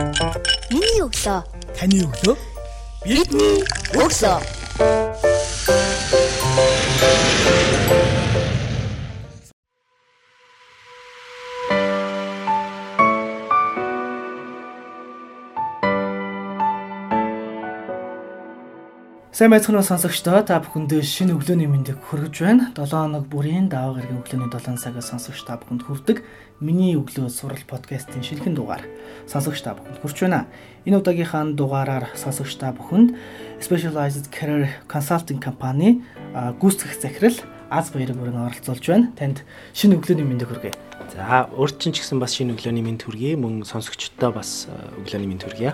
Миний өглөө. Таны өглөө. Бидний өглөө. Сайн байцгаана уу сонсогчдоо та бүхэнд шинэ өглөөний мэндийг хүргэж байна. 7 хоног бүрийн даваа гарагийн өглөөний 7 цагаас сонсогч та бүхэнд хүрдэг миний өглөө сурал подкастын шинэхэн дугаар сонсогч та бүхэнд хүрч байна. Энэ удаагийнхаа дугаараар сонсогч та бүхэнд Specialized Career Consulting компани гүйцэтгэх захирал Аз Баяраг бүрэн оролцуулж байна. Танд шинэ өглөөний мэндийг хүргэе. За урд чинь ч гэсэн бас шинэ өглөөний мэнд хүргэе. Мөн сонсогчдоо бас өглөөний мэнд хүргэе.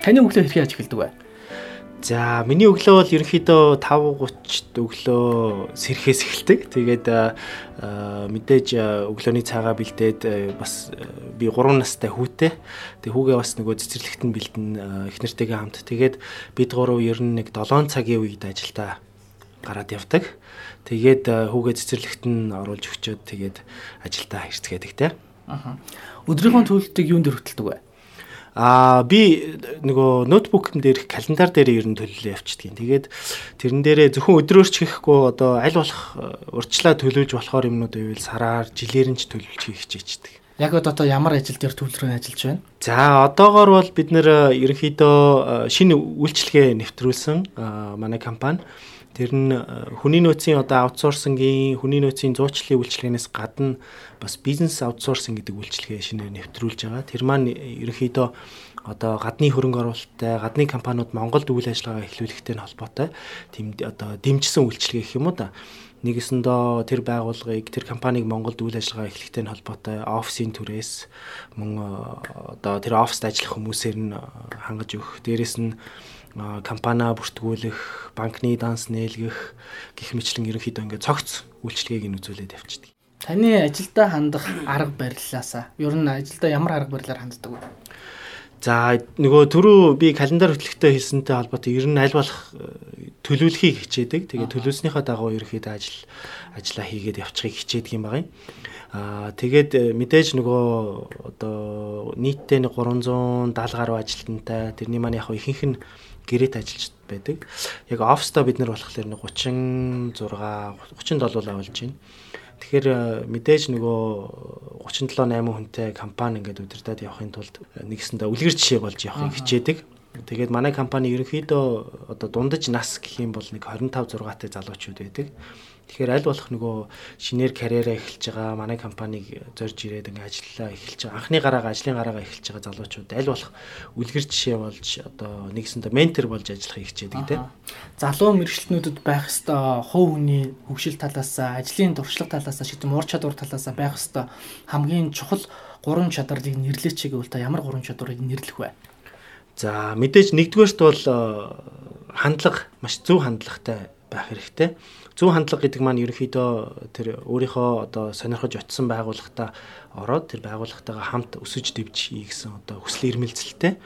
Таны өглөө хэрхэн яаж эхэлдэг вэ? За миний өглөө бол ерөнхийдөө 5:30-д өглөө сэрхээс эхэлдэг. Тэгээд мэдээж өглөөний цагаа бэлдээд бас би 3 настай хүүтэй. Тэгээд хүүгээ бас нөгөө цэцэрлэгт нь бэлдэн их нэртэйгээ хамт. Тэгээд бид гурав ер нь нэг 7 цагийн үед ажилдаа гараад явдаг. Тэгээд хүүгээ цэцэрлэгт нь оруулж өгчөөд тэгээд ажилдаа ирцгээдэг те. Аа. Өдрийнхөө төлөлтийг юунд дээр хөтэлдэг вэ? Аа би нөгөө ноутбукн дээрх календар дээр ер нь төлөлөө явчихдаг. Тэгээд тэрэн дээрээ зөвхөн өдрөөрч хийхгүй одоо аль болох урьдчилаа төлөвлөж болохоор юмнууд байвал сараар жилээр нь ч төлөвлөж хийх хичээждэг. Яг одоо ямар ажил дээр төвлөрөн ажиллаж байна? За одоогор бол бид нэр ерөнхийдөө шинэ үйлчлэгээ нэвтрүүлсэн манай компани Тэр нь хүний нөөцийн одоо аутсорсингийн хүний нөөцийн зуучлалын үйлчилгээнээс гадна бас бизнес аутсорсинг гэдэг үйлчилгээ шинээр нэвтрүүлж байгаа. Тэр маань ерөнхийдөө одоо гадны хөрөнгө оруулалттай гадны компаниуд Монголд үйл ажиллагаа эхлүүлэхтэй нь холбоотой тийм одоо дэмжсэн үйлчилгээ гэх юм уу да. Нэгэсэндөө тэр байгууллагыг тэр компаниг Монголд үйл ажиллагаа эхлэхтэй холбоотой офисын түрээс мөн одоо тэр оффист ажиллах хүмүүсээр нь хангаж өгөх. Дээрэс нь компаниа бүртгүүлэх, банкны данс нээлгэх гих мэтлэн ерөнхийдөө ингээд цогц үйлчлэгийг нь үзүүлээд явчихдаг. Таны ажилдаа хандах арга барилаасаа ер нь ажилдаа ямар арга барилаар ханддаг вэ? За нөгөө түрүү би календар хөтлөхтэй хэлсэнтэй холбоотой ер нь аль болох төлөвлөхийг хичээдэг. Тэгээ төлөвлөснийхөө дагуу ерөөхдөө ажил ажиллаа хийгээд явчихыг хичээдэг юм байна. Аа тэгээд мэдээж нөгөө одоо нийтдээ 370 гаруй ажилтнтай тэрний маань яг ихэнх нь гэрээт ажиллаж байдаг. Яг оффстоо бид нар болохоор 36 37 авалж байна. Тэгэхээр э, мэдээж нөгөө 37 8 хүнтэй компани ингээд удирдах явахын тулд нэгсэндээ үлгэр жишээ болж явахыг хичээдэг. Тэгээд манай компани ерөнхийдөө одоо дундаж нас гэх юм бол нэг 25 6 тай залуучууд байдаг. Тэгэхээр аль болох нөгөө шинээр карьераа эхэлж байгаа манай компаниг зорж ирээд ингээ ажиллаа эхэлж байгаа. Анхны гараагаа ажлын гараагаа эхэлж байгаа залуучууд аль болох үлгэр жишээ болж одоо нэгсэндээ ментор болж ажиллахыг хичээдэг тийм. Залуу мэрэгчлэнүүдэд байх ёстой хувь хүний хөгжил талаас, ажлын туршлага талаас, шийдэм ур чадвар талаас байх ёстой хамгийн чухал гурван чадварыг нэрлэеч гэвэл та ямар гурван чадварыг нэрлэх вэ? За мэдээж нэгдүгээрт бол э, хандлага маш зөв хандлагатай байх хэрэгтэй зөв хандлага гэдэг маань ерөнхийдөө тэр өөрийнхөө одоо сонирхож очисон байгууллагатаа ороод тэр байгууллагатайгаа хамт өсөж дэвжий гэсэн одоо хүсэл эрмэлзэлтэй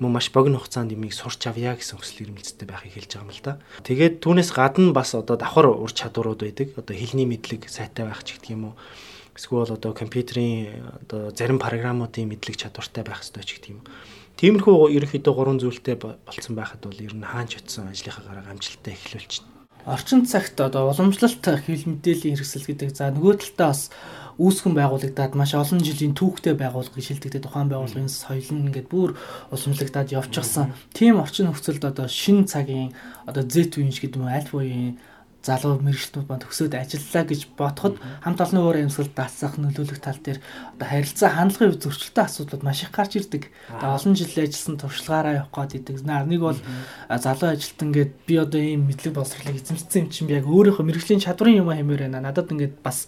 мөн маш богино хугацаанд юмыг сурч авъя гэсэн хүсэл эрмэлзэлтэй байхыг хэлж байгаа юм л да. Тэгээд түүнээс гадна бас одоо давхар ур чадварууд байдаг. Одоо хэлний мэдлэг сайтай байх ч гэдэг юм уу. Эсвэл одоо компьютерийн одоо зарим програмуудын мэдлэг чадвартай байх хэрэгтэй ч гэдэг юм. Тиймэрхүү ерөнхийдөө гурван зүйлтэй болцсон байхад бол ер нь хаанч очисон ажлынхаа гараа амжилттай эхлүүлчихнэ. Орчин цагт одоо уламжлалт хэвлэл мэдээллийн хэрэгсэл гэдэг. За нөгөө талдаа бас үүсгэн байгуулагдаад маш олон жилийн түүхтэй байгуулга шилдэгдээ тухайн байгууллагын соёл нь ингээд бүр уламжлагдаад явчихсан. Тийм орчин нөхцөлд одоо шин цагийн одоо Z үеийн гэдэг юм аль буян залуу мэрэгчлүүд ба төгсөөд ажиллаа гэж бодоход хамт олонны өөр амьсгал даацсах нөлөөлөх тал дээр одоо харилцаа хандлагын үе зөрчилтэй асуудлууд маш их гарч ирдэг. Тэгээ олон жил ажилласан туршлагаараа явах гээд идэг. Нэг бол залуу ажилтан гээд би одоо ийм мэдлэг боловсролыг эзэмшсэн юм чинь би яг өөрийнхөө мэрэгжлийн чадварын юм хэмээр байна. Надад ингээд бас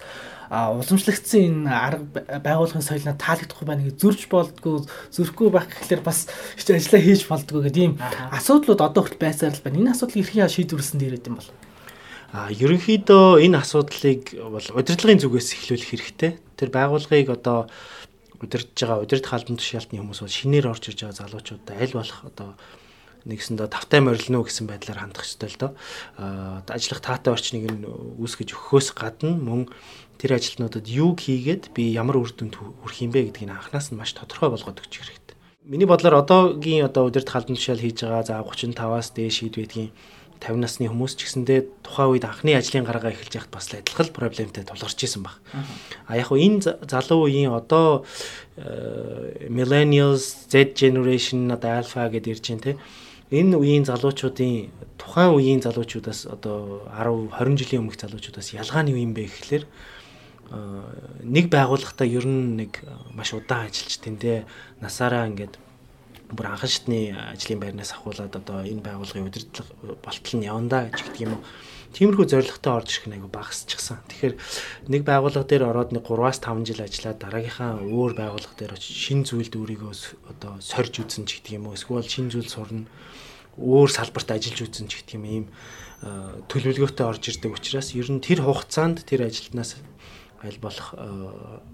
уламжлагдсан энэ арга байгууллагын соёлоо таалагдахгүй байна гэж зөрж болдгоо зөрөхгүй байх гэхлээр бас их ажиллаа хийж болдгоо гэдэг ийм асуудлууд одоо хүртэл байсаар л байна. Энэ асуудлыг хэрхэн шийдвэрлсэн дээрээд юм бол А ерөнхийдөө энэ асуудлыг бол удирдлагын зүгээс эхлүүлэх хэрэгтэй. Тэр байгууллагыг одоо удирдах байгаа удирдах албан тушаалтны хүмүүс бол шинээр орж ирж байгаа залуучуудаа аль болох одоо нэгсэндээ тавтай морилно гэсэн байдлаар хандах ёстой л доо. Аа ажиллах таатай орчныг нь үүсгэж өгөхөөс гадна мөн тэр ажилтнуудад юу хийгээд би ямар үр дүнд хүрэх юм бэ гэдгийг анханаас нь маш тодорхой болгоод өгчих хэрэгтэй. Миний бодлоор одоогийн одоо удирдах халдан тушаал хийж байгаа за 35-аас дээш байдгийн 50 насны хүмүүс ч гэсэндээ тухайн үед анхны ажлын гаргаа эхэлж яхад бас л адилхан проблемтэй тулгарч исэн баг. А яг хуу энэ залуу үеийн одоо э, millennials, Z generation одоо alpha гэдээ ирж байна те. Энэ үеийн залуучуудын тухайн үеийн залуучуудаас одоо 10 20 жилийн өмнөх залуучуудаас ялгаа нь юу юм бэ гэхлээр э, нэг байгууллагатаа ер нь нэг маш удаан ажиллаж тэндээ насаараа ингээд бүр анхан шатны ажлын байрнаас ахуулаад одоо энэ байгууллагын удирдлага болтол нь явандаа гэж гэдэг юм уу. Тиймэрхүү зорилготой орж ирэх нэг багасчихсан. Тэгэхээр нэг байгууллага дээр ороод нэг 3-аас 5 жил ажиллаад дараагийнхаа өөр байгууллага дээр очиж шин зүйлд өөрийгөө одоо сорж үзэн ч гэдэг юм уу. Эсвэл шин зүйл сурна. Өөр салбарт ажиллаж үзэн ч гэдэг юм ийм төлөвлөгөөтэй орж ирдэг учраас ер нь тэр хугацаанд тэр ажилтнаас аль болох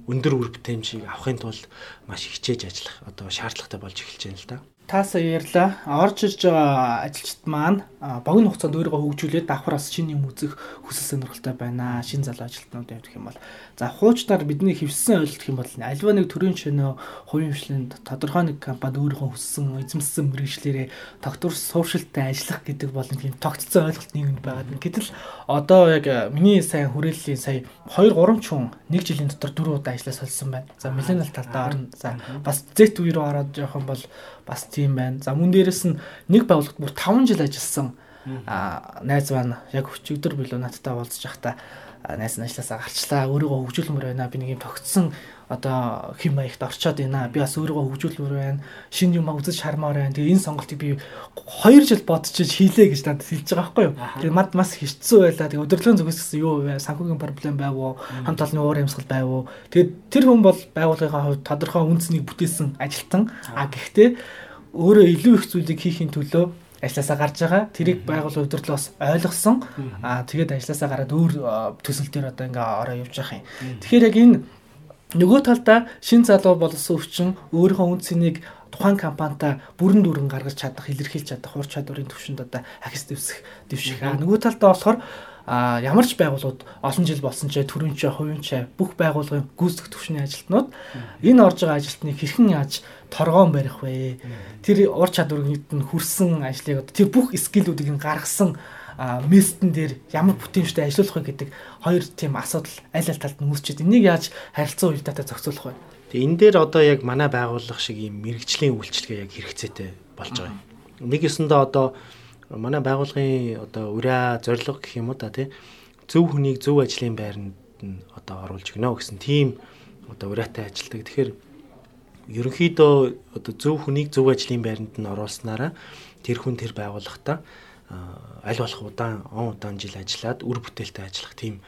өндөр үр бүтээмжийг авахын тулд маш хичээж ажиллах одоо шаардлагатай болж эхэлж байна л да. Таасаа ярьлаа. Орж ирж байгаа ажилчид маань богино хугацаанд өөрийгөө хөгжүүлээд давхраас шинэ юм үзэх хүсэл сонирхолтой байна. Шинэ залуу ажилтнууд явах юм бол за хуучнаар бидний хөвссөн ойлголт юм бол альва нэг төрийн шинэ хувийн хвшилэнд тодорхой нэг компани өөрийнхөө хүссэн эзэмссэн мэрэгчлэрээ тогтвор сууршилттай ажиллах гэдэг бол нэг юм тогтцсон ойлголт нийгэмд байгаа. Гэтэл одоо яг миний сайн хүрээллийн сая 2 3 ч хүн нэг жилийн дотор дөрөв удаа ажиллаж солисон байна. За миллениал талдаа орно. За бас Z үе рүү ороод явах юм бол бас тийм байна. За мөн дээрэс нь нэг байгууллагт бүр 5 жил ажилласан найз маань яг өчигдөр билүү надтай уулзж байхдаа найз нь ажилласаа гарчлаа. Өөрийгөө хөгжүүлмөр байна. Би нэг юм тогтсон одоо хэм маягт орчоод байна. Би бас өөрийгөө хөгжүүлмөр байна. Шинэ юм үзэж хармаар байна. Тэгээ энэ сонголтыг би 2 жил бодчихж хийлээ гэж надад хэлж байгаа байхгүй юу. Тэгээ мад бас хэцүү байлаа. Тэгээ өдөрлөгийн зүгээс гэсэн юу вэ? Санхүүгийн проблем байв уу? Хамт олонны уур амьсгал байв уу? Тэгээд тэр хүн бол байгууллагын хувьд тодорхой үнцнийг бүтээсэн ажилтан. А гэхдээ өөрөө илүү их зүйлийг хийхин төлөө ажилласаа гарч байгаа. Тэрийг байгууллагын удирдлага бас ойлгосон. Аа тэгээд ажилласаа гараад өөр төсөл дээр одоо ингээ ороо явж байгаа юм. Тэгэхээр яг энэ нөгөө талдаа шин залуу болсон өвчин өөрийнхөө үн цэнийг тухайн компанитай бүрэн дүрэн гаргаж чадах, илэрхийлж чадах ур чадварын түвшинд одоо ахис дэвсэх дэвших. Аа нөгөө талдаа болохоор а ямар ч байгууллагууд олон жил болсон ч төрөнч хувийн ч бүх байгууллагын гүйцэтгэх төвшний ажилтнууд энэ орж байгаа ажилтныг хэрхэн яаж торгоон барих вэ? Тэр ур чадварыг нь хүрсэн ажлыг тэр бүх скиллүүдийг нь гаргасан местэн дээр ямар бүтэмжтэй ажиллах вэ гэдэг хоёр тийм асуудал аль аль талд нь үүсчихэд энийг яаж харилцан уялдаатай зохицуулах вэ? Тэгээ энэ дээр одоо яг манай байгууллага шиг ийм мэрэгжлийн үйлчлэгээ яг хэрэгцээтэй болж байгаа юм. Нэг ёсондоо одоо манай байгууллагын одоо ураа зорилго гэх юм уу да тий зөв хүнийг зөв ажлын байранд нь одоо оруулж гинэ гэсэн тийм одоо ураатай ажилдаг. Тэгэхээр ерөнхийдөө одоо зөв хүнийг зөв ажлын байранд нь оруулснараа тэр хүн тэр байгууллагатаа аль болох удаан он удаан жил ажиллаад үр бүтээлтэй ажиллах тийм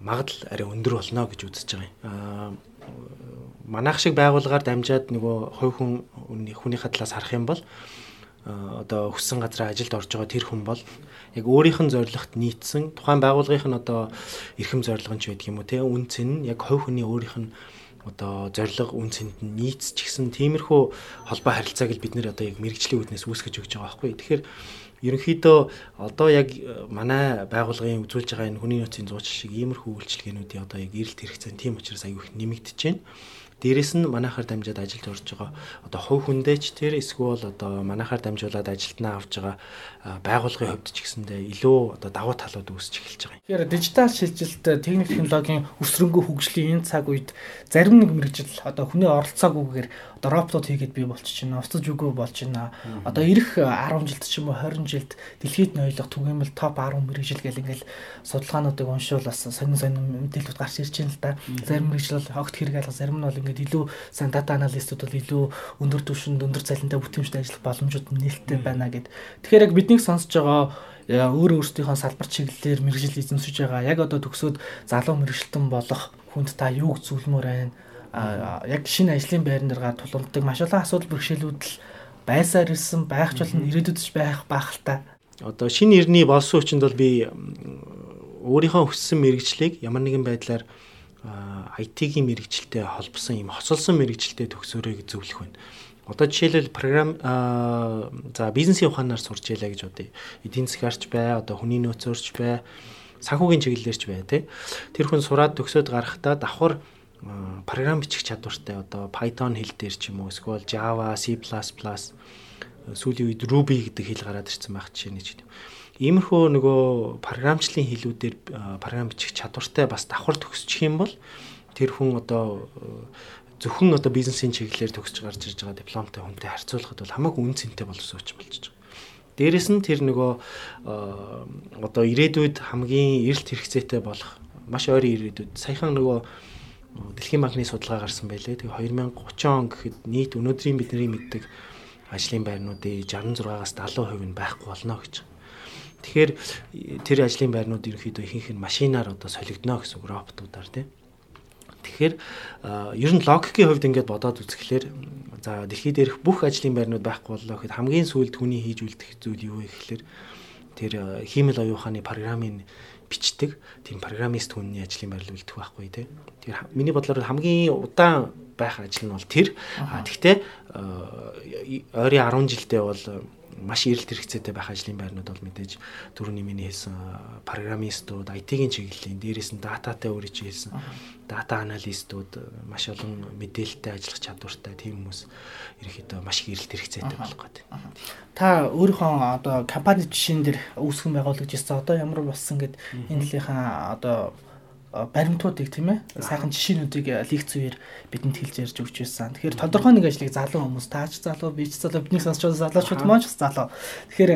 магадлал арай өндөр болно гэж үзэж байгаа юм. Манайх шиг байгууллагаар дамжаад нөгөө хувь хүн хүнийхээ талаас харах юм бол одоо хүссэн газараа ажилд орж байгаа тэр хүн бол яг өөрийнх нь зорилгот нийцсэн тухайн байгууллагын одоо эрхэм зорилго нь ч байдаг юм уу те үн цэн нь яг хувь хүний өөрийнх нь одоо зорилго үн цэнд нь нийцч гисэн тиймэрхүү холбоо харилцааг л бид нэр одоо яг мэрэгжлийн үүднээс үүсгэж өгч байгаа байхгүй тэгэхээр ерөнхийдөө одоо яг манай байгууллагын үзүүлж байгаа энэ хүний нөөцийн зуучлал шиг иймэрхүү үйлчилгээнүүдийн одоо яг эрэлт хэрэгцээ тийм учраас аюу их нэмэгдэж байна. Дээрэс нь манайхаар дамжаад ажилд орж байгаа одоо хувь хүндээч тэр эсвэл одоо манайхаар дамжуулаад ажилтнаа авч байгаа байгууллагын хувьд ч гэсэндээ илүү одоо давуу талууд үүсч эхэлж байгаа юм. Тэгэхээр дижитал шилжилт техник технологийн өсрөнгөө хөгжлийн энэ цаг үед зарим нэг мэрэгжил одоо хүний оролцоогүйгээр одоо роботууд хийгээд бий болчих чинь уцаж үгүй болж байна. Одоо ирэх 10 жилд ч юм уу 20 жилд дэлхийд нь ойлгох түгээмэл топ 10 мэрэгжил гэл ингээл судалгаануудыг уншвал бас сонин сонин мэдээлэлүүд гарч ирж байна л да. Зарим мэрэгжил бол огт хэрэг алга, зарим нь бол ингээд илүү сайн дата аналистууд бол илүү өндөр түвшинд өндөр цалинтай бүтээмжтэй ажиллах боломжууд нээлттэй байна гэд. Тэгэхээр яг биднийг сонсож байгаа өөр өөрсдийнхөө салбар чиглэлээр мэрэгжил эзэмшиж байгаа яг одоо төгсөөд залуу мэрэгчлэн болох хүнд та юуг зүйлмөр байна яг шинэ ажлын байран дээр гар тулгамддаг маш олон асуудал бэрхшээлүүд л байсаар ирсэн байх ч болно ирээдүйд ч байх байх л та. Одоо шинэ ирний болсон хүчинд бол би өөрийнхөө өссөн мэрэгчлийг ямар нэгэн байдлаар IT-ийн мэрэгчлэлтэй холбосон юм хоцолсон мэрэгчлэлтэй төгсөөрэй гэж зөвлөх байна. Одоо жишээлбэл програм за бизнесийн ухаанаар сурч ялаа гэж бодъё. Эдийн засгаарч бай, одоо хүний нөөцөөрч бай, санхүүгийн чиглэлээрч бай тий. Тэр хүн сураад төгсөөд гарахдаа давхар програм бичих чадвартай одоо Python хэл дээр ч юм уу эсвэл Java, C++ сүүлийн үед Ruby гэдэг хэл гараад ирсэн байх жишээ нэг юм. Иймэрхүү нөгөө програмчлалын хэлүүдээр програм бичих чадвартай бас давхар төгсчих юм бол тэр хүн одоо зөвхөн одоо бизнесийн чиглэлээр төгсөж гарч ирж байгаа дипломтой хүнтэй харьцуулахад бол хамаагүй үн цэнтэй боловсруулж болж байгаа. Дээрэс нь тэр нөгөө одоо ирээдүйд хамгийн эрэлт хэрэгцээтэй болох маш ойрын ирээдүйд саяхан нөгөө Дэлхийн банкны судалгаа гарсан байлээ. Тэгээ 2030 он гэхэд нийт өнөөдрийн бидний мэддэг ажлын байрнуудын 66-аас 70% нь байхгүй болно гэж. Тэгэхээр тэр ажлын байрнууд ерөнхийдөө ихэнх нь машинаар одоо солигдно гэсэн үг роботуудаар тийм. Тэгэхээр ер нь логикийн хувьд ингээд бодоод үзэхлээр за дэлхий дээрх бүх ажлын байрнууд байхгүй боллоо гэхэд хамгийн сүүлд хүний хийж үлдэх зүйл юу вэ гэхэлэр тэр хиймэл оюуханы програмын бичдэг тийм программист хүний ажлын байр үлдэх байхгүй тий. Тэгэхээр миний бодлоор хамгийн удаан байх ажил нь бол тэр. Гэхдээ ойрын 10 жилдээ бол маш эрэлт хэрэгцээтэй байх ажлын байрнууд бол мэдээж түрүүний миний хэлсэн программистууд, IT-ийн чиглэлийн дээрээс нь дататай өөрөө чи хэлсэн дата аналистууд маш олон мэдээлэлтэй ажиллах чадвартай тийм хүмүүс ерөнхийдөө маш их эрэлт хэрэгцээтэй болох гэдэг. Та өөрийнхөө одоо компани жишээн дээр үүсгэн байгуулагч ирсэн одоо ямар болсон гэд энэ дэлхийнхаа одоо баримтуудыг тийм ээ сайхан жишээнүүдийг лекц үеэр бидэнд хэлж ярьж өгч байсан. Тэгэхээр тодорхой нэг ажлыг залуу хүмүүс таач залуу би ч залуу бидний сонсч байгаа залуучууд маань ч залуу. Тэгэхээр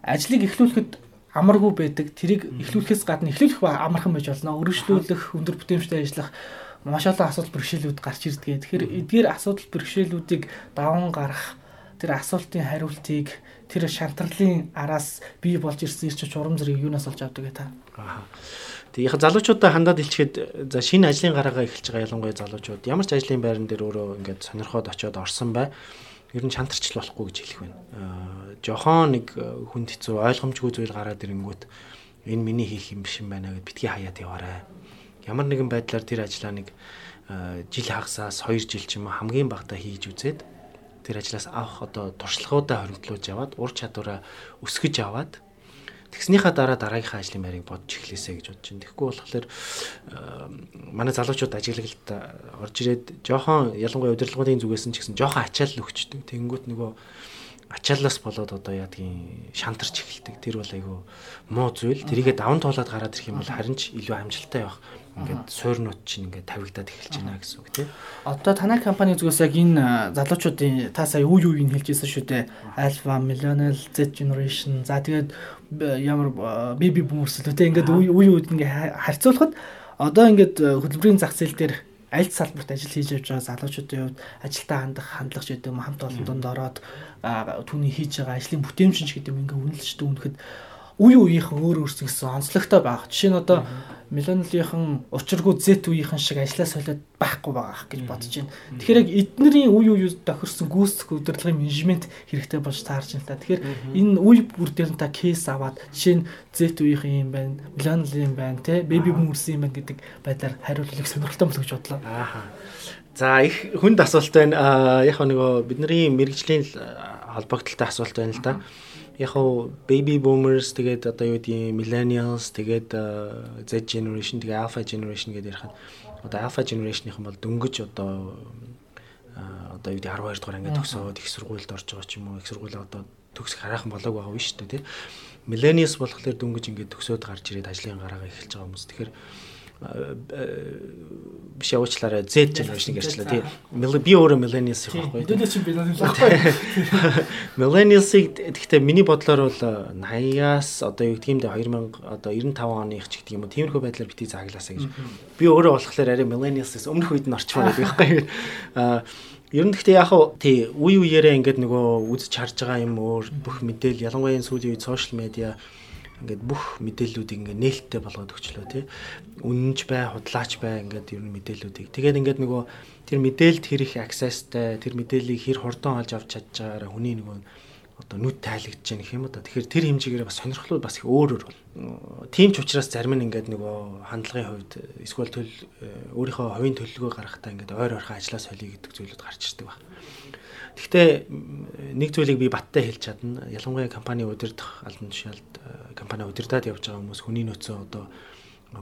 ажлыг эхлүүлэхэд амаргүй байдаг. Тэрийг эхлүүлэхээс гадна эхлүүлэх амархан байж болно. Өргөжлүүлэх, өндөр бүтээмжтэй ажиллах маш олон асуудал бэрхшээлүүд гарч ирдэг. Тэгэхээр эдгээр асуудал бэрхшээлүүдийг даван гарах тэр асуултын хариултыг тэр шантарлын араас бий болж ирсэн ирч чурам зэрэг юунаас олж авдаг та. Аа. Тэгээ яг залуучуудаа хандаад илчгээд за шинэ ажлын гараагаа эхэлж байгаа ялангуяа залуучууд ямар ч ажлын байран дээр өөрөө ингээд сонирхоод очиод орсон бай. Ер нь чантарчл болохгүй гэж хэлэх байна. Аа жохон нэг хүнд хэцүү ойлгомжгүй зүйл гараад ирэнгүүт энэ миний хийх юм биш юм байна гэд битгий хаяад яваарай. Ямар нэгэн байдлаар тэр ажлаа нэг жил хагасаас 2 жил ч юм уу хамгийн багтаа хийж үзээд тэр ажлаас авах одоо туршлагуудаа хоригдлуулж аваад ур чадвараа өсгөж аваад Тэгснийхаа дараа дараагийнхаа ажлын байрыг бодож эхлэсэй гэж бодож байна. Тэгэхгүй болохоор манай залуучууд ажиглаглалд орж ирээд жоохон ялангуяа удирдлагын зүгээс нь ч гэсэн жоохон ачаал өгчдөг. Тэнгүүт нөгөө ачааллаас болоод одоо яадгийн шантарч эхэлдэг. Тэр бол айгүй муу зүйл. Тэрийгээ даван туулаад гараад ирэх юм бол харин ч илүү амжилттай явах ингээд суурнууд чинь ингээд тавигдаад эхэлж байна гэсэн үг тийм. Одоо танай компани зүгээс яг энэ залуучуудын та сая үе үеийг хэлжсэн шүү дээ. Alpha, Millennial, Z generation. За тэгээд ямар baby boomers л тийм ингээд үе үед ингээд харьцуулахад одоо ингээд хөтөлбөрийн зах зээл дээр аль салбарт ажил хийж явж байгаа залуучуудын хувьд ажилтаа хандах хандлага ч гэдэг юм хамт олондонд ороод түүний хийж байгаа ажлын бүтээмжинч гэдэг юм ингээ үнэлжтэй үнэхэд үе үеийнхэн өөр өөрсдөө онцлогтой байх. Жишээ нь одоо миллениалийнхэн учиргүй Z үеийнхэн шиг ажиллаа солиод байхгүй байгаа гэж бодож байна. Тэгэхээр яг эднэрийн үе үеуд тохирсон гүйцэтгэх удирдлагын менежмент хэрэгтэй болж таарч байна та. Тэгэхээр энэ үе бүр дээр нь та кейс аваад жишээ нь Z үеийнхэн юм байна, миллениал юм байна, тэ baby boomers юм байна гэдэг байдлаар хариулахыг сонирхолтой болох гэж бодлоо. Ааха. За их хүнд асуулт байна. Яг нөгөө бидний мэрэгжлийн холбогдлолтой асуулт байна л да. -hmm яг хуу baby boomers тэгээд одоо юу гэдгийг millennials тэгээд Z generation тэгээд alpha generation гэдэг ярихад одоо alpha generation-ийнхэн бол дөнгөж одоо одоо юу гэдэг 12 дугаар ангид төгсөөд их сургуульд орж байгаа ч юм уу их сургуулаа одоо төгсөх хараахан болоог байгаа биш үү тий. Millennials болохоор дөнгөж ингээд төгсөөд гарч ирээд ажлын гараагаа эхэлж байгаа хүмүүс. Тэгэхээр биш явуучлаарай Z generation ярьчлаа тий. Би өөрөө millennials их байхгүй. Өдөө чи millennials байхгүй. Millennials-ыг гэхдээ миний бодлоор бол 80-аас одоо юу гэдэг юм дэ 2000 одоо 95 оны их ч гэдэг юм уу. Тиймэрхүү байдлаар бити зааглаасаа гэж. Би өөрөө болохоор арай millennials-ээс өмнөх үед нь орчмоор байхгүй. Аа Ер нь гэхдээ яг хав тий үе үеэрээ ингээд нөгөө үзэж харж байгаа юм өөр бүх мэдээл ялангуяа энэ сүүлийн үед сошиал медиа ингээд бүх мэдээллүүдийг ингээд нээлттэй болгоод өчлөө тий. Үнэнч бай, худлаач бай ингээд ер нь мэдээллүүдийг. Тэгээд ингээд нөгөө тэр мэдээлэлд хэр их accessтэй, тэр мэдээллийг хэр хурдан олж авч чадж байгаараа хүний нөгөө одоо нүд тайлагдж байгаа юм да. Тэгэхээр тэр хэмжээгээр бас сонирхлууд бас их өөр өөр бол. Тийм ч учраас зарим нь ингээд нөгөө хандлагын хувьд эсвэл төл өөрийнхөө хувийн төлөлгөө гаргахтаа ингээд ойр ойрхон ажиллаа солиё гэдэг зүйлүүд гарч ирдэг байна. Гэхдээ нэг зүйлийг би баттай хэлж чадна. Ялангуяа компани удирдах албан тушаалд компани удирдаад явж байгаа хүмүүс хүний нөөцөө одоо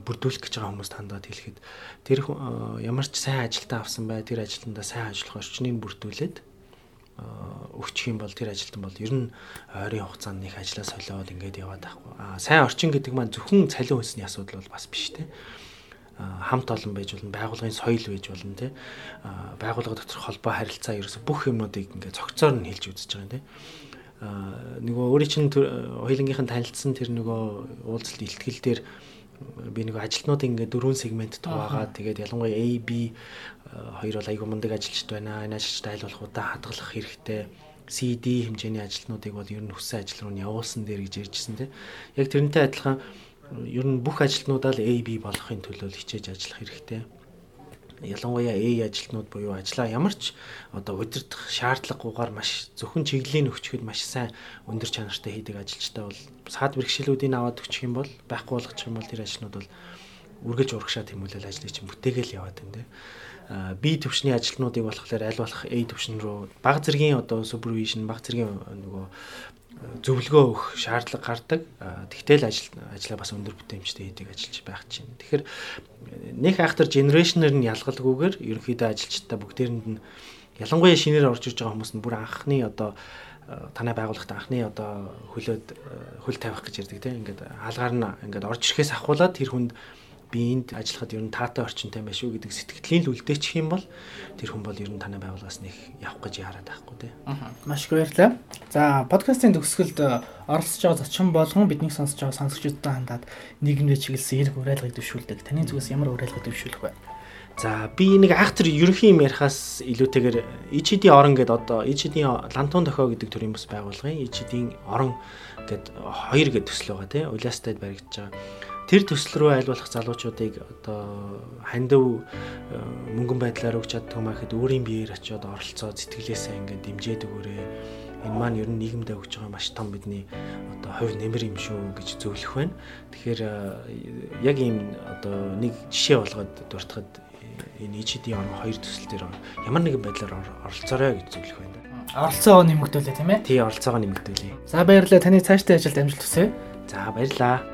бүрдүүлэх гэж байгаа хүмүүст хандаад хэлэхэд тэр ямар ч сайн ажилтаа авсан бай тэр ажилтнаа сайн ажиллах орчныг бүрдүүлээд өгчих юм бол тэр ажилтан бол ер нь ойрын хугацаанд нэг ажлаа солиод ингээд яваад байхгүй. Аа сайн орчин гэдэг маань зөвхөн цалин хөлсний асуудал бол бас биш те хамт олон байж болно, байгууллагын соёл байж болно тий. Байгууллага доторх холбоо харилцаа ерөөсө бүх юмнуудыг ингээд цогцоор нь хэлж үзэж байгаа юм тий. Нөгөө өөрийн чинь хоёулынгийнхэн танилцсан тэр нөгөө уулзалт ихтгэл дээр би нэг ажилтнууд ингээд дөрвөн сегмент туваагаад тэгээд ялангуяа A, B хоёр бол айгүй мундаг ажилчд байна. Энэ ажилчд айл болох удаа хадгалах хэрэгтэй. CD хэмжээний ажилтнуудыг бол ер нь хүссэн ажил руу нь явуулсан дээр гэж ярьжсэн тий. Яг тэрнтэй адилхан ер нь бүх ажилтнуудаа л A, B болохын төлөө хичээж ажиллах хэрэгтэй. Ялангуяа A ажилтнууд буюу ажлаа ямар ч одоо удирдах шаардлагагүйгээр маш зөвхөн чиглэлийн өгчөхөд маш сайн өндөр чанартай хийдэг ажилчтай бол саад бэрхшээлүүдийг аваад өгчих юм бол байхгүй болгочих юм бол тэр ажилтнууд бол үргэлж урагшаа тэмүүлэл ажлыг чинь бүтээгээл яваад байна те. B төвшний ажилтнуудыг болохоор аль болох A төвшин рүү баг зэргийн одоо супервижн баг зэргийн нөгөө зөвлөгөө өгөх шаардлага гардаг. Тэгтэл ажил ажлаа бас өндөр бүтээмжтэй хийдэг ажиллаж байх чинь. Тэгэхээр нэг айхтар генерашнэр нь ялгалгүйгээр ерөнхийдөө ажилчдаа бүгдээрэнд нь ялангуяа шинээр орж ирж байгаа хүмүүс нь бүр анхны одоо танай байгууллагт анхны одоо хөлөөд хөл тавих гэж ярьдаг тийм ингээд хаалгаар нь ингээд орж ирэхээс ахуулаад тэр хүнд би энд ажиллахад ер нь таатай орчинтай байх шүү гэдэг сэтгэлийн л үлдээчих юм бол тэр хүн бол ер нь танай байгууллагаас нэг явах гэж яарад байхгүй тий. Аа. Маш их баярлалаа. За подкастын төгсгөлд э, оролцож байгаа зочин болгон биднийг сонсож байгаа сонсогчдод хандаад нийгэмдээ чиглэсэн эрг уриалгыг дэвшүүлдэг. Таны зүгээс ямар уриалгыг дэвшүүлэх вэ? За би нэг айхтар ерөнхий юм ярихаас илүүтэйгээр ECD орон гэдэг одоо ECD-ийн лантун дохио гэдэг төрлийн бас байгууллагын ECD-ийн орон гэд хоёр гэд төсөл байгаа тийм улаастайд баригдаж байгаа тэр төсөл рүү айлуулах залуучуудыг одоо хандив э, мөнгөн байдлаар өгч чаддаг юм ахэд өөрийн биеэр очиод оролцоо сэтгэлээсээ ингээд дэмжээд өгөөрэй. Энэ маань ер нь нийгэмдээ өгч байгаа маш том бидний одоо хувь нэмэр юм шүү гэж зөвлөх байна. Тэгэхээр э, яг ийм одоо нэг жишээ болгоод дуртахад э, энэ ECD орн хоёр төсөл дээр ямар нэгэн байдлаар оролцоорой гэж зөвлөх байна. Оролцоогоо нэмэгдүүлээ тийм ээ? Тий, оролцоогоо нэмэгдүүлээ. За баярлалаа. Таны цаашдын ажилд амжилт хүсье. За баярлалаа.